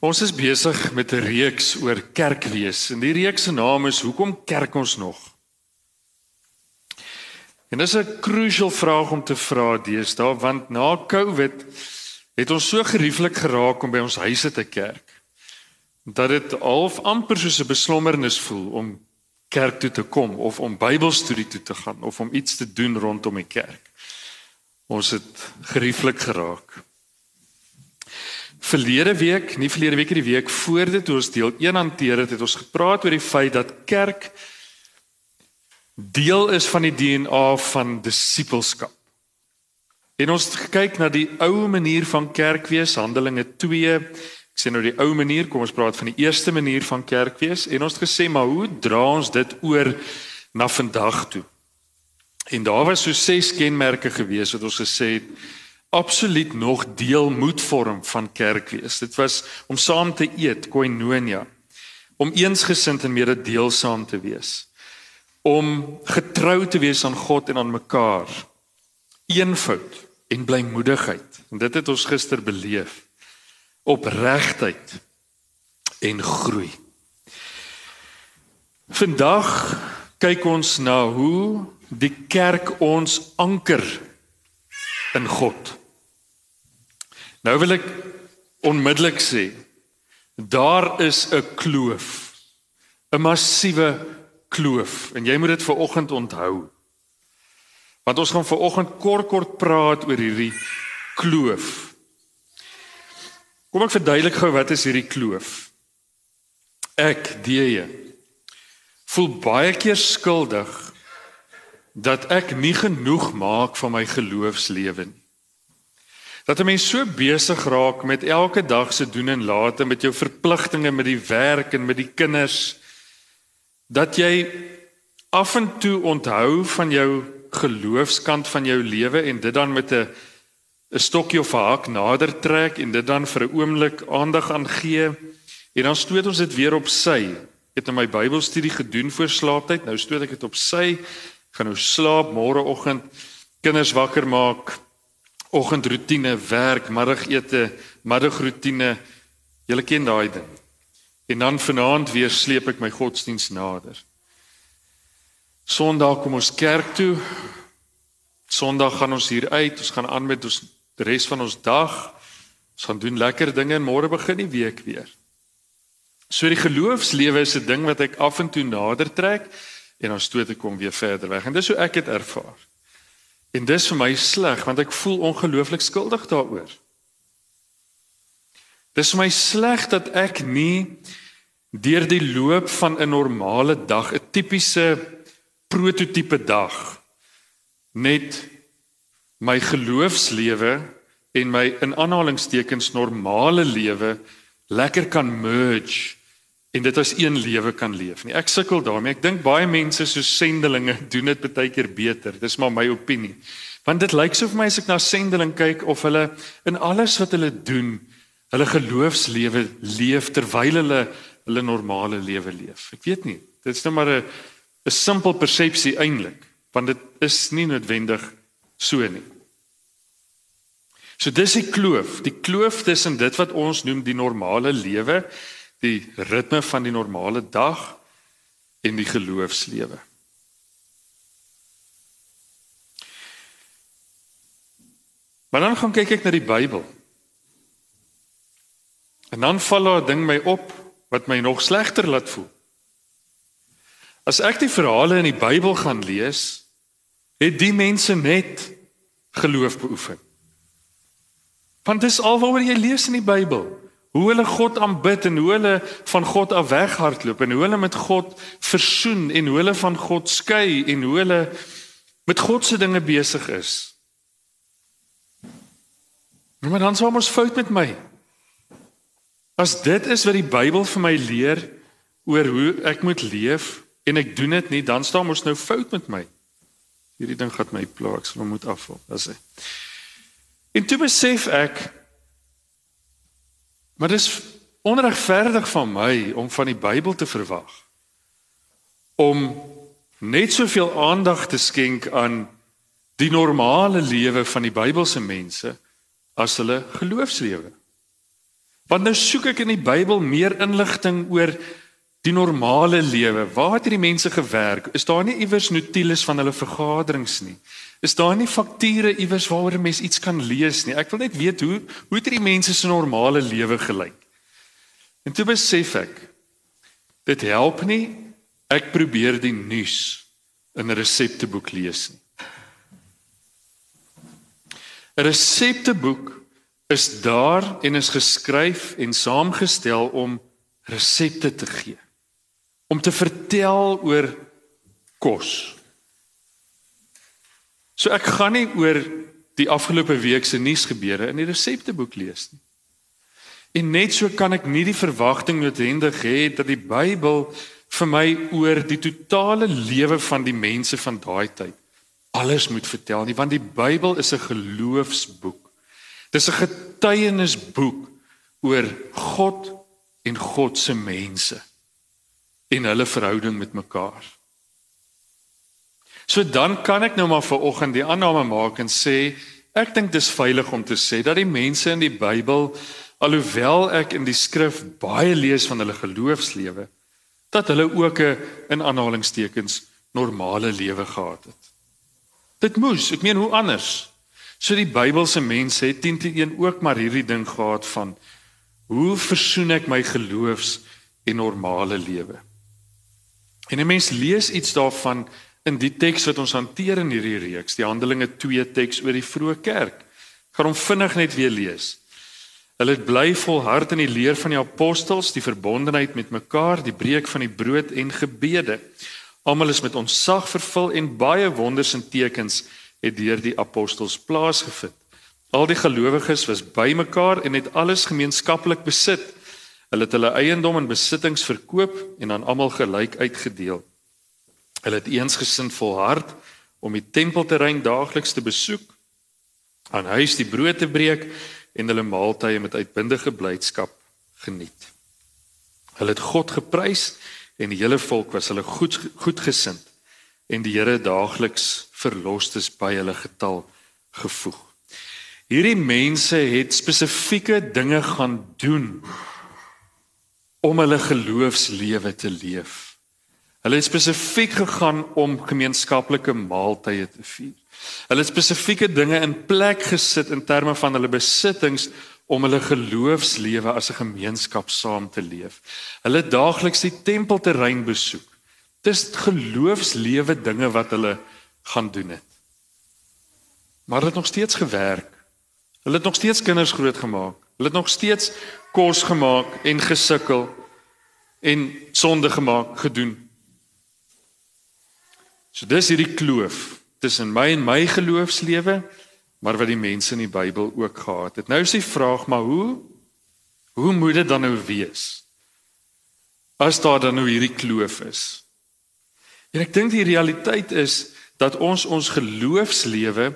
Ons is besig met 'n reeks oor kerkwees en die reeks se naam is Hoekom kerk ons nog? En dis 'n crucial vraag om te vra deesdae want na Covid het ons so gerieflik geraak om by ons huise te kerk dat dit half amper soos 'n beslommernis voel om kerk toe te kom of om Bybelstudie toe te gaan of om iets te doen rondom die kerk. Ons het gerieflik geraak. Verlede week, nie verlede week nie, die week voor dit toe ons deel 1 hanteer het, het ons gepraat oor die feit dat kerk deel is van die DNA van disippelskap. En ons het gekyk na die ou manier van kerk wees, Handelinge 2. Ek sê nou die ou manier, kom ons praat van die eerste manier van kerk wees en ons het gesê maar hoe dra ons dit oor na vandag toe? En daar was so ses kenmerke gewees wat ons gesê het absoluut nog deel moet vorm van kerk wees. Dit was om saam te eet, koinonia, om eensgesind en mededeelsaam te wees, om getrou te wees aan God en aan mekaar. Eenvoud en blymoedigheid. En dit het ons gister beleef. Opregtheid en groei. Vandag kyk ons na hoe die kerk ons anker in God. Nou wil ek onmiddellik sê daar is 'n kloof. 'n Massiewe kloof en jy moet dit vir oggend onthou. Want ons gaan vir oggend kort kort praat oor hierdie kloof. Kom ek verduidelik gou wat is hierdie kloof? Ek, die voel baie keer skuldig dat ek nie genoeg maak van my geloofslewe nie. Dat 'n mens so besig raak met elke dag se doen en late met jou verpligtinge met die werk en met die kinders dat jy af en toe onthou van jou geloofskant van jou lewe en dit dan met 'n 'n stokkie of 'n hak nader trek en dit dan vir 'n oomblik aandag aan gee en dan stoot ons dit weer op sy. Ek het in my Bybelstudie gedoen voor slaaptyd, nou stoot ek dit op sy. Gaan nou slaap môreoggend, kinders wakker maak, oggendroetine, werk, middagete, middagroetine. Julle ken daai ding. En dan vanaand weer sleep ek my godsdiens nader. Sondag kom ons kerk toe. Sondag gaan ons hier uit. Ons gaan aan met ons die res van ons dag. Ons gaan doen lekker dinge en môre begin die week weer. So die geloofslewe is 'n ding wat ek af en toe nader trek en dan stoot ek hom weer verder weg. En dis hoe ek dit ervaar. En dis vir my sleg want ek voel ongelooflik skuldig daaroor. Dis vir my sleg dat ek nie deur die loop van 'n normale dag, 'n tipiese prototipe dag net my geloofslewe en my in aanhalingstekens normale lewe lekker kan merge en dit as een lewe kan leef nie. Ek sukkel daarmee. Ek dink baie mense so sendelinge doen dit baie keer beter. Dis maar my opinie. Want dit lyk so vir my as ek na sendeling kyk of hulle in alles wat hulle doen, hulle geloofslewe leef terwyl hulle hulle normale lewe leef. Ek weet nie. Dit is net maar 'n 'n simpel persepsie eintlik, want dit is nie noodwendig so nie. So dis die kloof, die kloof tussen dit wat ons noem die normale lewe die ritme van die normale dag en die geloofslewe. Maar dan gaan kyk ek na die Bybel. En dan val daar 'n ding my op wat my nog slegter laat voel. As ek die verhale in die Bybel gaan lees, het die mense net geloof beoefen. Want dis alwaaroor jy lees in die Bybel hoe hulle God aanbid en hoe hulle van God af weghardloop en hoe hulle met God versoen en hoe hulle van God skei en hoe hulle met God se dinge besig is. Nou maar dan sou ons fout met my. As dit is wat die Bybel vir my leer oor hoe ek moet leef en ek doen dit nie, dan staan ons nou fout met my. Hierdie ding gaan my plaag, so moet afval, as hy. En toe besef ek Maar dis onregverdig van my om van die Bybel te verwag om net soveel aandag te skenk aan die normale lewe van die Bybelse mense as hulle geloofslewe. Want nou soek ek in die Bybel meer inligting oor die normale lewe. Waar het hierdie mense gewerk? Is daar nie iewers notules van hulle vergaderings nie? Is daar nie fakture iewers waaroor 'n mens iets kan lees nie? Ek wil net weet hoe hoe het hierdie mense se normale lewe gelyk? En toe besef ek dit help nie ek probeer die nuus in 'n resepteboek lees nie. 'n Resepteboek is daar en is geskryf en saamgestel om resepte te gee om te vertel oor kos. So ek gaan nie oor die afgelope week se nuusgebeure in die resepteboek lees nie. En net so kan ek nie die verwagting noodwendig hê dat die Bybel vir my oor die totale lewe van die mense van daai tyd alles moet vertel nie, want die Bybel is 'n geloofsboek. Dis 'n getuienisboek oor God en God se mense en hulle verhouding met mekaar. So dan kan ek nou maar vir oggend die aanname maak en sê ek dink dis veilig om te sê dat die mense in die Bybel alhoewel ek in die skrif baie lees van hulle geloofslewe dat hulle ook 'n in aanhalingstekens normale lewe gehad het. Dit moes, ek meen hoe anders? So die Bybelse mense het teen teen ook maar hierdie ding gehad van hoe versoen ek my geloofs en normale lewe? En 'n mens lees iets daarvan in die teks wat ons hanteer in hierdie reeks, die Handelinge 2 teks oor die vroeë kerk. Ek gaan hom vinnig net weer lees. Hulle het bly volhard in die leer van die apostels, die verbondenheid met mekaar, die breek van die brood en gebede. Almal is met ontzag vervul en baie wonders en tekens het deur die apostels plaasgevind. Al die gelowiges was bymekaar en het alles gemeenskaplik besit. Hulle het hulle eiendom en besittings verkoop en aan almal gelyk uitgedeel. Hulle het eensgesind volhard om die tempelterrein daagliks te besoek, aan huis die brood te breek en hulle maaltye met uitbundige blydskap geniet. Hulle het God geprys en die hele volk was hulle goed goedgesind en die Here daagliks verlosters by hulle getal gevoeg. Hierdie mense het spesifieke dinge gaan doen om hulle geloofslewe te leef. Hulle het spesifiek gegaan om gemeenskaplike maaltye te vier. Hulle het spesifieke dinge in plek gesit in terme van hulle besittings om hulle geloofslewe as 'n gemeenskap saam te leef. Hulle daagliks die tempelterrein besoek. Dis geloofslewe dinge wat hulle gaan doen het. Maar dit het nog steeds gewerk. Hulle het nog steeds kinders grootgemaak. Hulle het nog steeds kos gemaak en gesukkel en sonde gemaak gedoen. So dis hierdie kloof tussen my en my geloofslewe, maar wat die mense in die Bybel ook gehad het. Nou is die vraag maar hoe hoe moet dit dan nou wees? As daar dan nou hierdie kloof is. En ek dink die realiteit is dat ons ons geloofslewe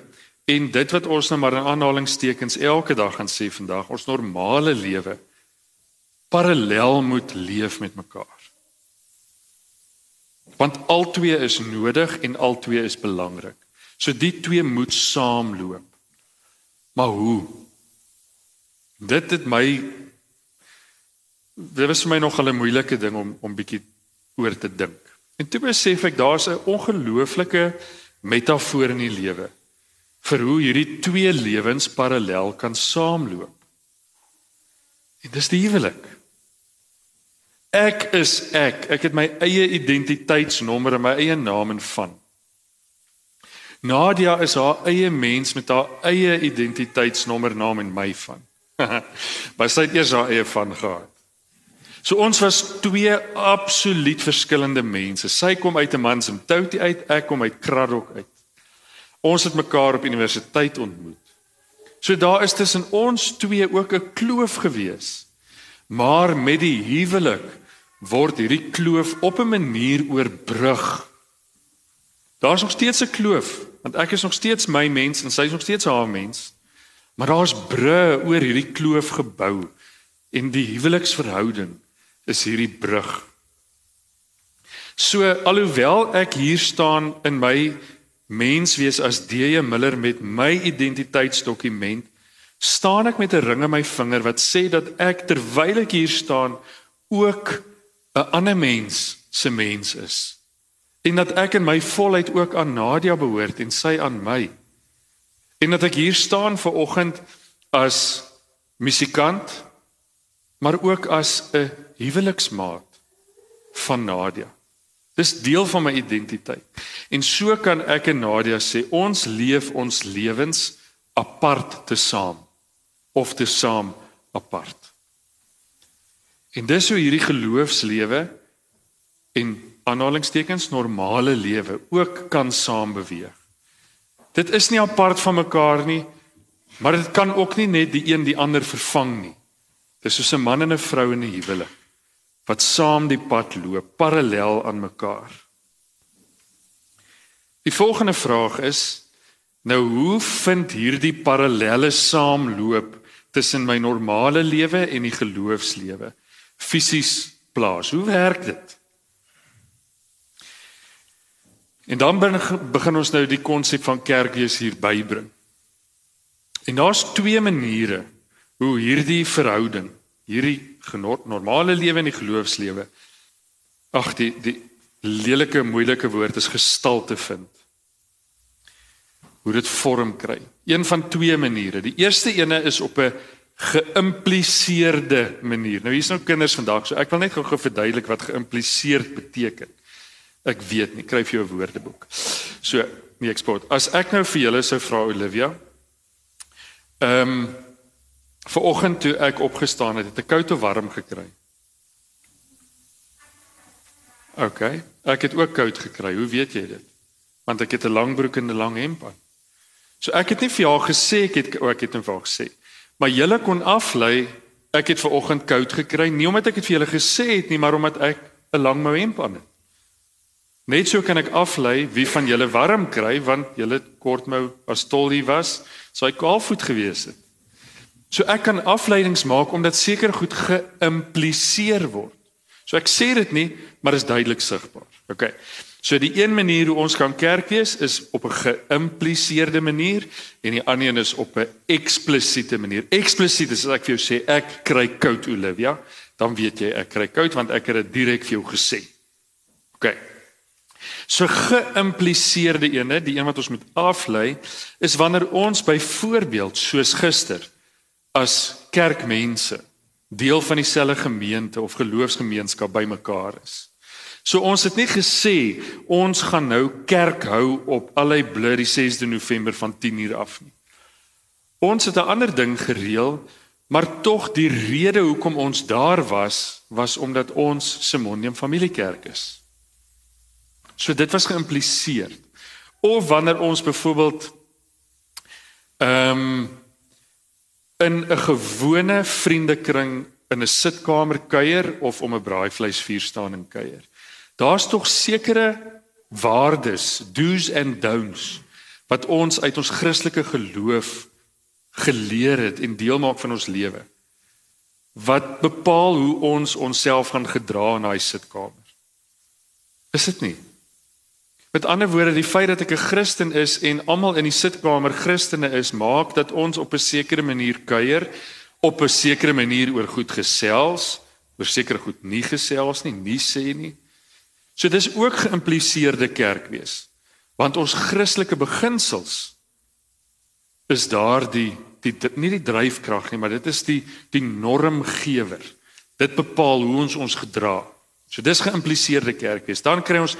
En dit wat ons nou maar in aanhalingstekens elke dag gaan sê vandag, ons normale lewe parallel moet leef met mekaar. Want albei is nodig en albei is belangrik. So die twee moet saamloop. Maar hoe? Dit het my dit was vir my nog 'n moeilike ding om om bietjie oor te dink. En toe besef ek daar's 'n ongelooflike metafoor in die lewe vir hoe hierdie twee lewens parallel kan saamloop. En dis die huwelik. Ek is ek. Ek het my eie identiteitsnommer en my eie naam en van. Nadia is haar eie mens met haar eie identiteitsnommer, naam en my van. Maar sy het eers haar eie van gehad. So ons was twee absoluut verskillende mense. Sy kom uit 'n mans en toutie uit, ek kom uit Kraddock uit. Ons het mekaar op universiteit ontmoet. So daar is tussen ons twee ook 'n kloof gewees. Maar met die huwelik word hierdie kloof op 'n manier oorbrug. Daar's nog steeds 'n kloof, want ek is nog steeds my mens en sy is nog steeds haar mens. Maar daar's bru oor hierdie kloof gebou en die huweliksverhouding is hierdie brug. So alhoewel ek hier staan in my mens wees as D.J. Miller met my identiteitsdokument staan ek met 'n ring in my vinger wat sê dat ek terwyl ek hier staan ook 'n ander mens se mens is en dat ek in my volheid ook aan Nadia behoort en sy aan my en dat ek hier staan ver oggend as musikant maar ook as 'n huweliksmaat van Nadia. Dis deel van my identiteit. En so kan ek en Nadia sê ons leef ons lewens apart te saam of te saam apart. En dis hoe hierdie geloofslewe en aanhalingstekens normale lewe ook kan saam beweeg. Dit is nie apart van mekaar nie, maar dit kan ook nie net die een die ander vervang nie. Dis soos 'n man en 'n vrou in 'n huwelik wat saam die pad loop, parallel aan mekaar. Die volgende vraag is nou hoe vind hierdie parallelle saamloop tussen my normale lewe en die geloofslewe fisies plaas? Hoe werk dit? En dan begin ons nou die konsep van kerkwees hier bybring. En daar's twee maniere hoe hierdie verhouding, hierdie normale lewe en die geloofslewe ag die die lelike moeilike woord is gestalte vind. Hoe dit vorm kry. Een van twee maniere. Die eerste ene is op 'n geïmpliseerde manier. Nou hier's nou kinders vandag, so ek wil net gou-gou verduidelik wat geïmpliseerd beteken. Ek weet nie, kry vir jou 'n woordeboek. So, nie eksport. As ek nou vir julle sou vra Olivia, ehm um, Vanoggend toe ek opgestaan het, het ek koud of warm gekry. OK, ek het ook koud gekry. Hoe weet jy dit? Want ek het 'n lang broek en 'n lang hemp aan. So ek het nie vir jou gesê ek het ook ek het net vir gesê. Maar julle kon aflei ek het vanoggend koud gekry, nie omdat ek dit vir julle gesê het nie, maar omdat ek 'n lang mou hemp aan het. Net so kan ek aflei wie van julle warm kry want julle kortmou as tollie was, sou hy kaalvoet gewees het. So ek kan afleidings maak omdat seker goed geïmpliseer word. So ek sê dit nie, maar is duidelik sigbaar. OK. So die een manier hoe ons kan kerk wees is op 'n geïmpliseerde manier en die ander een is op 'n eksplisiete manier. Eksplisiet is as ek vir jou sê ek kry koud Olivia, dan weet jy ek kry koud want ek het dit direk vir jou gesê. OK. So geïmpliseerde ene, die een wat ons moet aflei, is wanneer ons byvoorbeeld soos gister as kerkmense deel van dieselfde gemeente of geloofsgemeenskap bymekaar is. So ons het nie gesê ons gaan nou kerk hou op allei blur die 6de November van 10uur af nie. Ons het 'n ander ding gereël, maar tog die rede hoekom ons daar was, was omdat ons Simonium familiekerk is. So dit was geïmpliseer. Of wanneer ons byvoorbeeld ehm um, in 'n gewone vriendekring in 'n sitkamer kuier of om 'n braaivleisvuur staan en kuier. Daar's tog sekere waardes, do's and don'ts wat ons uit ons Christelike geloof geleer het en deel maak van ons lewe. Wat bepaal hoe ons onsself gaan gedra in daai sitkamer. Is dit nie? Met ander woorde, die feit dat ek 'n Christen is en almal in die sitkamer Christene is, maak dat ons op 'n sekere manier kuier, op 'n sekere manier oor goed gesels, oor sekere goed nie gesels nie, nie sê nie. So dis ook geïmpliseerde kerk wees. Want ons Christelike beginsels is daardie die, nie die dryfkrag nie, maar dit is die die normgewer. Dit bepaal hoe ons ons gedra. So dis geïmpliseerde kerk wees. Dan kry ons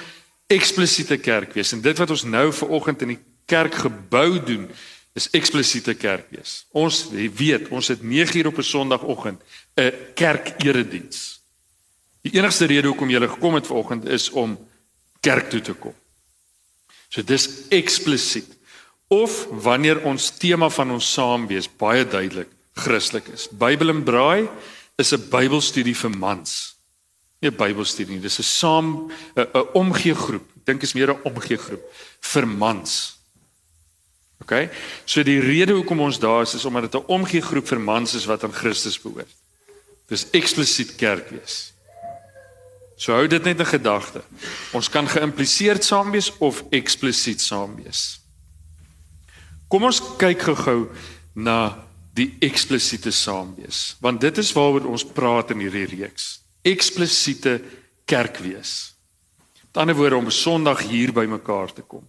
eksplisiete kerk wees en dit wat ons nou ver oggend in die kerk gebou doen is eksplisiete kerk wees. Ons weet, ons het 9 uur op 'n Sondagoggend 'n kerkerediens. Die enigste rede hoekom jy gekom het ver oggend is om kerk toe te kom. So dis eksplisiet. Of wanneer ons tema van ons saam wees baie duidelik Christelik is. Bybel en braai is 'n Bybelstudie vir mans nie 'n Bybelstudie nie. Dis 'n saam 'n omgee groep. Ek dink is meer 'n omgee groep vir mans. OK? So die rede hoekom ons daar is is omdat dit 'n omgee groep vir mans is wat aan Christus behoort. Dis eksplisiet kerk wees. So hou dit net in gedagte. Ons kan geïmpliseerd saam wees of eksplisiet saam wees. Kom ons kyk gou-gou na die eksplisiete saamwees, want dit is waaroor ons praat in hierdie reeks. Eksplisiete kerkwees. Met ander woorde om 'n Sondag hier bymekaar te kom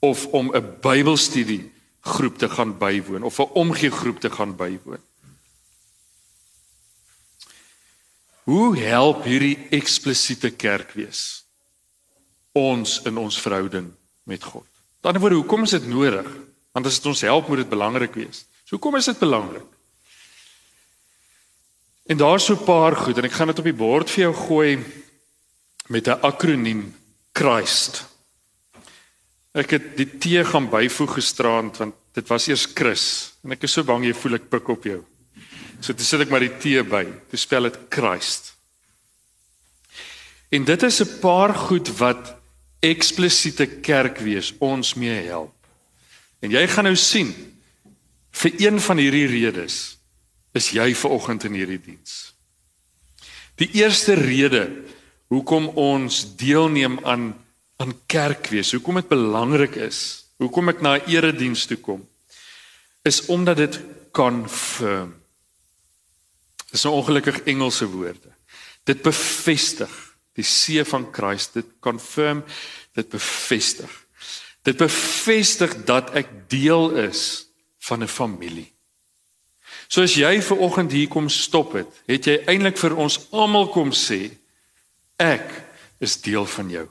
of om 'n Bybelstudie groep te gaan bywoon of 'n omgee groep te gaan bywoon. Hoe help hierdie eksplisiete kerkwees ons in ons verhouding met God? Met ander woorde, hoekom is dit nodig? Want as dit ons help, moet dit belangrik wees. So hoekom is dit belangrik? En daar's so 'n paar goed en ek gaan dit op die bord vir jou gooi met 'n akroniem Christ. Ek het die T gaan byvoeg gisteraand want dit was eers Chris en ek is so bang jy voel ek pik op jou. So toe sit ek maar die T by. Toe spel dit Christ. En dit is 'n paar goed wat eksplisiete kerk wees ons mee help. En jy gaan nou sien vir een van hierdie redes is jy ver oggend in hierdie diens. Die eerste rede hoekom ons deelneem aan aan kerkwees, hoekom dit belangrik is, hoekom ek na 'n erediens toe kom, is omdat dit confirm. Dis 'n ongelukkig Engelse woorde. Dit bevestig die see van Christus, dit confirm, dit bevestig. Dit bevestig dat ek deel is van 'n familie. So as jy ver oggend hier kom stop het, het jy eintlik vir ons almal kom sê ek is deel van jou.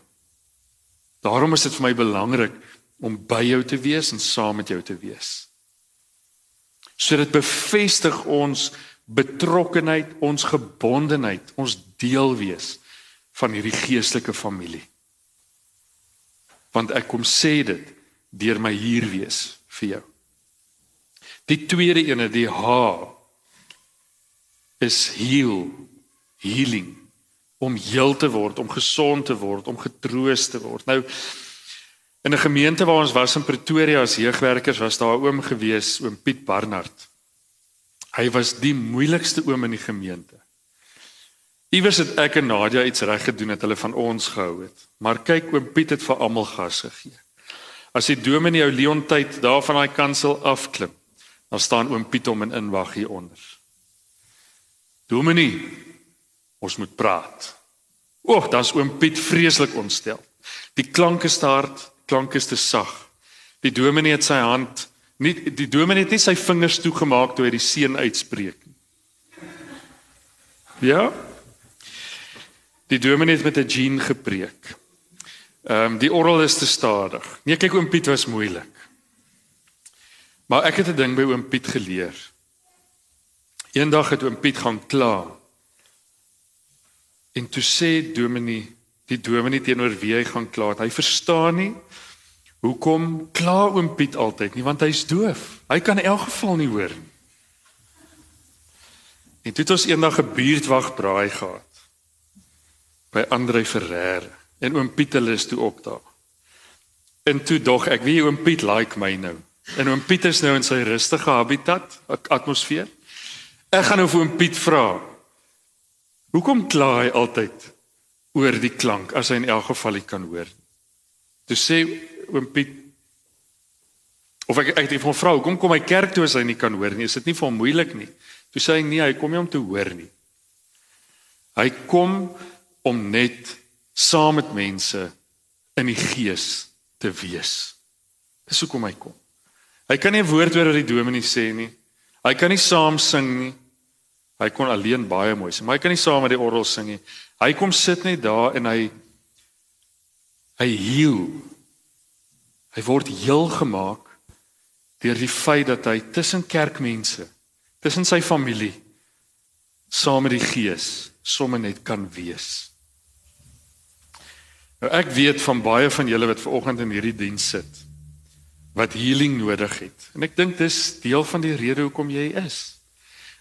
Daarom is dit vir my belangrik om by jou te wees en saam met jou te wees. So dit bevestig ons betrokkenheid, ons gebondenheid, ons deel wees van hierdie geestelike familie. Want ek kom sê dit deur my hier wees vir jou. Die tweede ene, die H is heal, healing om heel te word, om gesond te word, om getroos te word. Nou in 'n gemeente waar ons was in Pretoria as jeugwerkers was daar 'n oom gewees, oom Piet Barnard. Hy was die moeilikste oom in die gemeente. Iewers het ek en Nadia iets reg gedoen het hulle van ons gehou het. Maar kyk oom Piet het vir almal gas gegee. As die dominee jou Leon tyd daar van daai kansel afklim, dan staan oom Piet hom in inwag hier onder. Dominee, ons moet praat. Oek, dan's oom Piet vreeslik ontstel. Die klanke staart, klanke is te sag. Die dominee het sy hand nie die dominee het nie sy vingers toegemaak toe hy die seën uitspreek nie. Ja. Die dominee het met 'n jean gepreek. Ehm um, die orgel is te stadig. Nee, kyk oom Piet was moeilik. Maar ek het 'n ding by oom Piet geleer. Eendag het oom Piet gaan kla. En toe sê Dominee, die Dominee teenoor wie hy gaan kla, hy verstaan nie hoekom kla oom Piet altyd nie, want hy's doof. Hy kan in elk geval nie hoor nie. En het ons eendag 'n buurtwag braai gehad by Andre Ferreira en oom Piet hulle is toe op daar. En toe dog ek, wie oom Piet like my nou? En oom Piet is nou in sy rustige habitat, atmosfeer. Ek gaan nou vir oom Piet vra. Hoekom kla hy altyd oor die klank as hy in elk geval nie kan hoor? Toe sê oom Piet of ek ek het vir 'n vrou, hoekom kom hy kerk toe as hy nie kan hoor nie? Is dit nie vir hom moeilik nie? Toe sê hy nee, hy kom nie om te hoor nie. Hy kom om net saam met mense in die gees te wees. Dis hoekom hy kom. Hy kan nie 'n woord oor die dominee sê nie. Hy kan nie saam sing nie. Hy kon alleen baie mooi sing, maar hy kan nie saam met die orgel sing nie. Hy kom sit net daar en hy hy heel. Hy word heel gemaak deur die feit dat hy tussen kerkmense, tussen sy familie saam met die Gees sommer net kan wees. Nou ek weet van baie van julle wat ver oggend in hierdie diens sit wat healing nodig het. En ek dink dis deel van die rede hoekom jy is.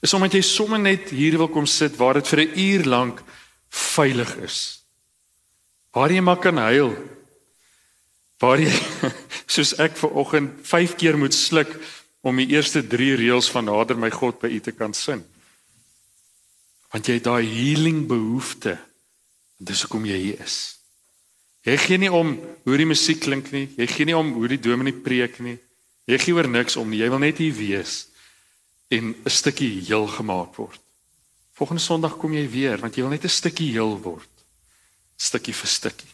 Is omdat jy sommer net hier wil kom sit waar dit vir 'n uur lank veilig is. Waar jy maar kan huil. Waar jy soos ek ver oggend 5 keer moet sluk om die eerste 3 reëls van Nader my God by U te kan sing. Want jy het daai healing behoefte. Dis hoekom jy hier is. Jy gee nie om hoe die musiek klink nie. Jy gee nie om hoe die dominee preek nie. Jy gee oor niks om nie. Jy wil net hier wees en 'n stukkie heel gemaak word. Volgende Sondag kom jy weer want jy wil net 'n stukkie heel word. Stukkie vir stukkie.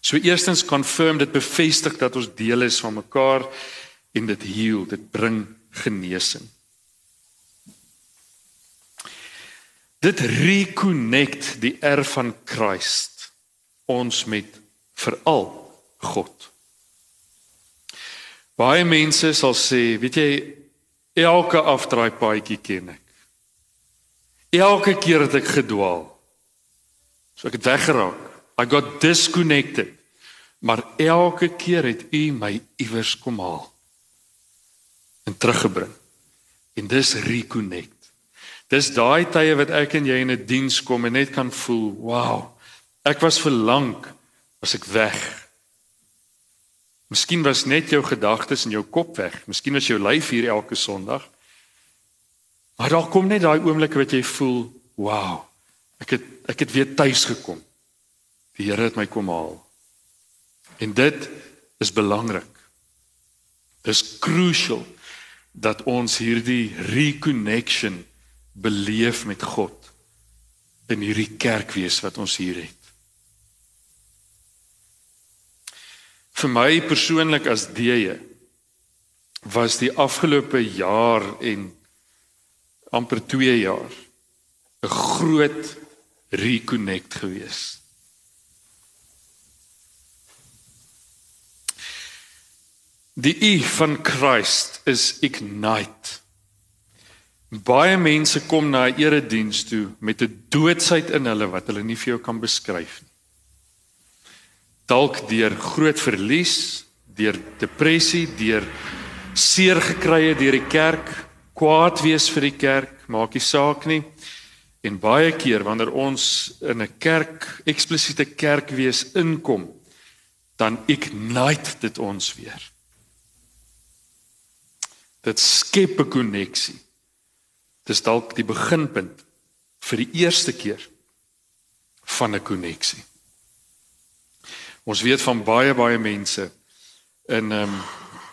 So eerstens confirm dit bevestig dat ons deel is van mekaar en dit heal, dit bring genesing. Dit reconnect die erf van Christus ons met veral God. Baie mense sal sê, weet jy, elke afdraai paadjie ken ek. Elke keer het ek gedwaal. So ek het weggeraak. I got disconnected. Maar elke keer het U my iewers kom haal en teruggebring. En dis reconnect. Dis daai tye wat ek en jy in 'n diens kom en net kan voel, wow, ek was vir lank was ek weg. Miskien was net jou gedagtes in jou kop weg. Miskien was jou lyf hier elke Sondag. Maar daar kom net daai oomblik wat jy voel, wow, ek het ek het weer tuis gekom. Die Here het my kom haal. En dit is belangrik. Dis crucial dat ons hierdie reconnection beleef met God in hierdie kerkwees wat ons hier het. Vir my persoonlik as deeye was die afgelope jaar en amper 2 jaar 'n groot reconnect gewees. Die U van Christ is ignite. Baie mense kom na 'n erediens toe met 'n doodsheid in hulle wat hulle nie vir jou kan beskryf nie. Dalk deur groot verlies, deur depressie, deur seer gekry het deur die kerk, kwaad wees vir die kerk, maak nie saak nie. En baie keer wanneer ons in 'n kerk, eksplisiete kerk wees inkom, dan ignite dit ons weer. Dit skep 'n koneksie Dis dalk die beginpunt vir die eerste keer van 'n koneksie. Ons weet van baie baie mense in um,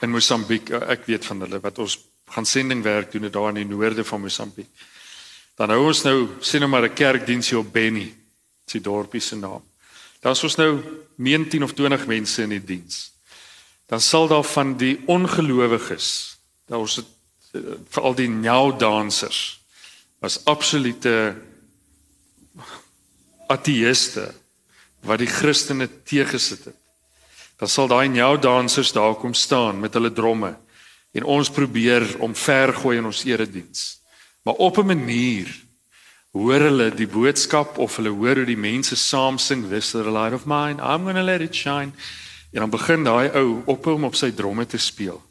in Mosambiek, eh, ek weet van hulle wat ons gaan sendingwerk doen daar in die noorde van Mosambiek. Dan hou ons nou sien nou maar 'n kerkdiensie op Benny, sy dorpie se naam. Dan is ons nou 19 of 20 mense in die diens. Dan sal daar van die ongelowiges, daar ons het vir al die nou dansers was absolute ateëste wat die Christene teëgesit het. Dan sal daai nou dansers daar kom staan met hulle dromme en ons probeer om ver gooi in ons erediens. Maar op 'n manier hoor hulle die boodskap of hulle hoor hoe die mense saam sing this the light of mine I'm going to let it shine. En dan begin daai ou op hom op sy dromme te speel.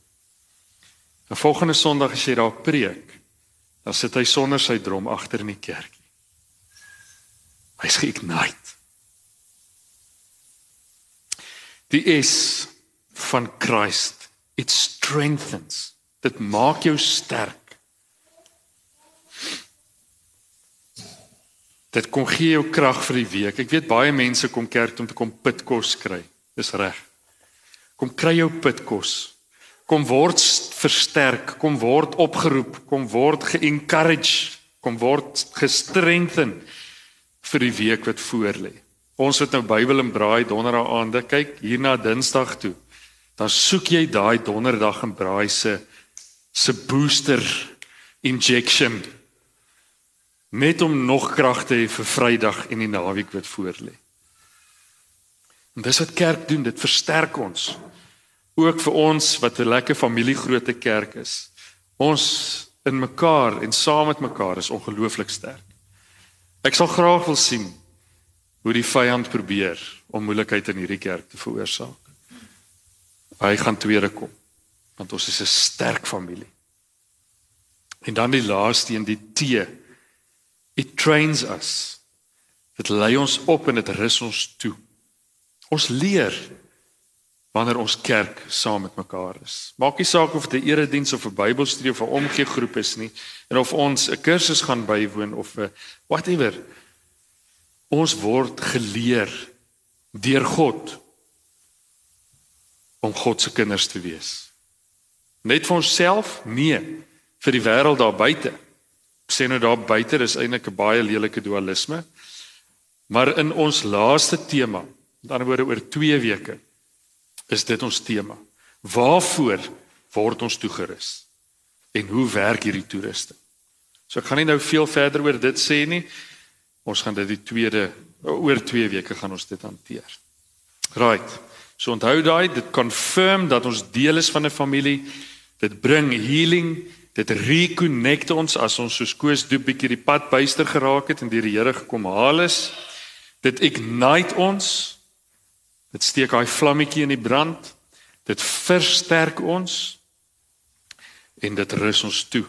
En volgende Sondag as jy daar preek, dan sit hy sonder sy drom agter in die kerkie. Hy's geignite. Die is van Christ. It strengthens. Dit maak jou sterk. Dit kom gee jou krag vir die week. Ek weet baie mense kom kerk om te kom pitkos kry. Dis reg. Kom kry jou pitkos kom word versterk, kom word opgeroep, kom word ge-encourage, kom word gestrengthen vir die week wat voorlê. Ons het nou Bybel en braai donderdag aande, kyk hier na Dinsdag toe. Dan soek jy daai donderdag en braai se se booster injection net om nog krag te hê vir Vrydag en die naweek wat voorlê. En dis wat kerk doen, dit versterk ons ook vir ons wat 'n lekker familiegrootte kerk is. Ons in mekaar en saam met mekaar is ongelooflik sterk. Ek sal graag wil sien hoe die vyand probeer om moeilikheid in hierdie kerk te veroorsaak. Hy gaan tweede kom want ons is 'n sterk familie. En dan die laaste een die T. It trains us. Dit lei ons op en dit rus ons toe. Ons leer wanneer ons kerk saam met mekaar is. Maak nie saak of dit 'n erediens of 'n Bybelstudie of 'n omgee groep is nie en of ons 'n kursus gaan bywoon of 'n whatever. Ons word geleer deur God om God se kinders te wees. Net vir onsself? Nee. vir die wêreld daar buite. Ek sê nou daar buite is eintlik 'n baie lelike dualisme. Maar in ons laaste tema, ander woorde oor 2 weke, is dit ons tema. Waarvoor word ons toegerus? En hoe werk hierdie toerusting? So ek gaan nie nou veel verder oor dit sê nie. Ons gaan dit die tweede oor 2 weke gaan ons dit hanteer. Right. So onthou daai, dit confirm dat ons deel is van 'n familie. Dit bring healing, dit reconnect ons as ons soos Koos doop bietjie die pad byster geraak het en deur die Here gekom haal is. Dit ignite ons. Dit steek daai vlammetjie in die brand. Dit versterk ons en dit rus ons toe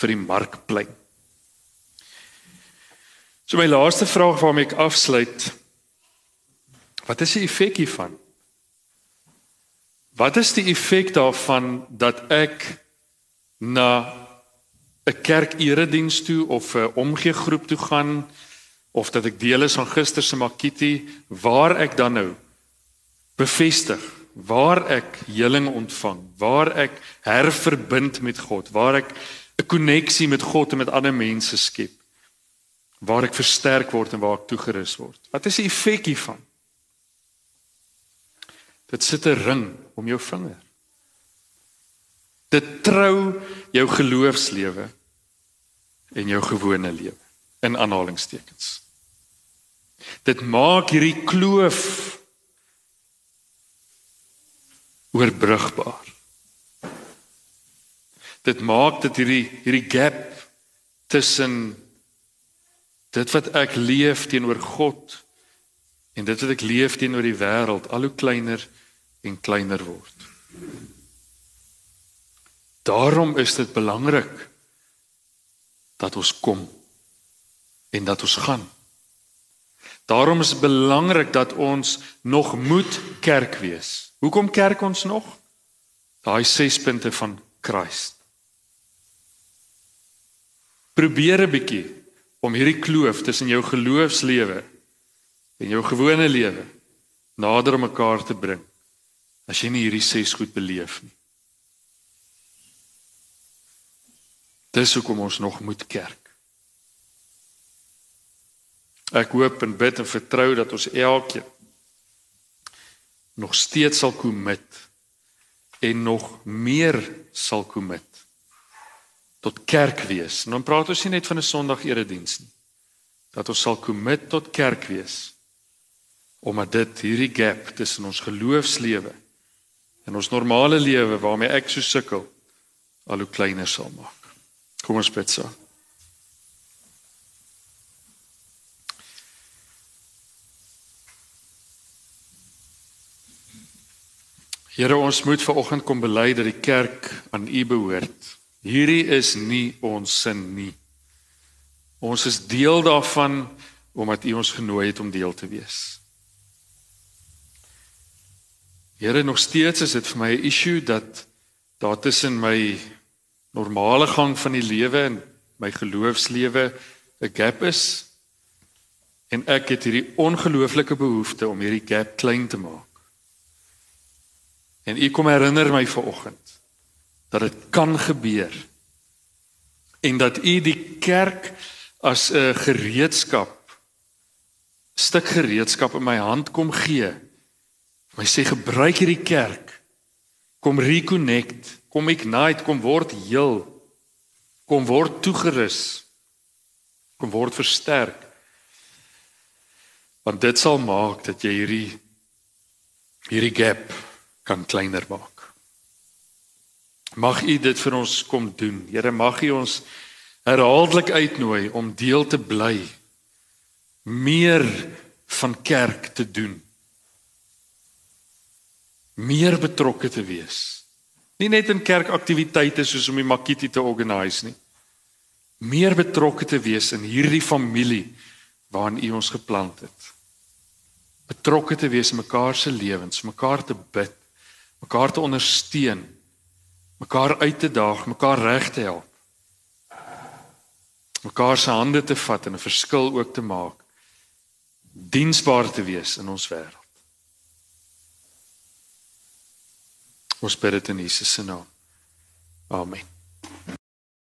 vir die markplein. So my laaste vraag waarmee ek afsluit. Wat is die effek hiervan? Wat is die effek daarvan dat ek na 'n kerk erediens toe of 'n omgee groep toe gaan of dat ek deel is van gister se makiti waar ek dan nou bevestig waar ek heling ontvang, waar ek herverbind met God, waar ek 'n koneksie met God en met ander mense skep, waar ek versterk word en waar ek toegerus word. Wat is die effek hiervan? Dit sit 'n ring om jou vinger. Dit trou jou geloofslewe en jou gewone lewe in aanhalingstekens. Dit maak hierdie kloof oorbrugbaar. Dit maak dat hierdie hierdie gap tussen dit wat ek leef teenoor God en dit wat ek leef teenoor die wêreld al hoe kleiner en kleiner word. Daarom is dit belangrik dat ons kom en dat ons gaan. Daarom is dit belangrik dat ons nog moet kerk wees. Hoekom kerk ons nog? Daai 6 punte van Christus. Probeer 'n bietjie om hierdie kloof tussen jou geloofslewe en jou gewone lewe nader aan mekaar te bring. As jy nie hierdie 6 goed beleef nie. Dis hoekom ons nog moet kerk. Ek hoop en bid en vertrou dat ons elkeen nog steeds sal commit en nog meer sal commit tot kerk wees. Nou praat ons nie net van 'n Sondag erediens nie. Dat ons sal commit tot kerk wees omdat dit hierdie gap tussen ons geloofslewe en ons normale lewe waarmee ek so sukkel al hoe kleiner sal maak. Kom ons bid saam. Here ons moet ver oggend kom bely dat die kerk aan U behoort. Hierdie is nie ons sin nie. Ons is deel daarvan omdat U ons genooi het om deel te wees. Here nog steeds is dit vir my 'n issue dat daar tussen my normale gang van die lewe en my geloofslewe 'n gap is en ek het hierdie ongelooflike behoefte om hierdie gap klein te maak. En u kom herinner my vanoggend dat dit kan gebeur en dat u die kerk as 'n gereedskap stuk gereedskap in my hand kom gee. My sê gebruik hierdie kerk. Kom reconnect, kom ignite, kom word heel, kom word toegerus, kom word versterk. Want dit sal maak dat jy hierdie hierdie gap kan kleiner maak. Mag U dit vir ons kom doen. Here, mag U ons herhaaldelik uitnooi om deel te bly meer van kerk te doen. Meer betrokke te wees. Nie net in kerkaktiwiteite soos om die makiti te organiseer nie. Meer betrokke te wees in hierdie familie waarin U ons geplant het. Betrokke te wees in mekaar se lewens, mekaar te bid mekaar te ondersteun, mekaar uit te daag, mekaar reg te help. mekaar se hande te vat en 'n verskil ook te maak. Diensbaar te wees in ons wêreld. Ons bid dit in Jesus se naam. Amen.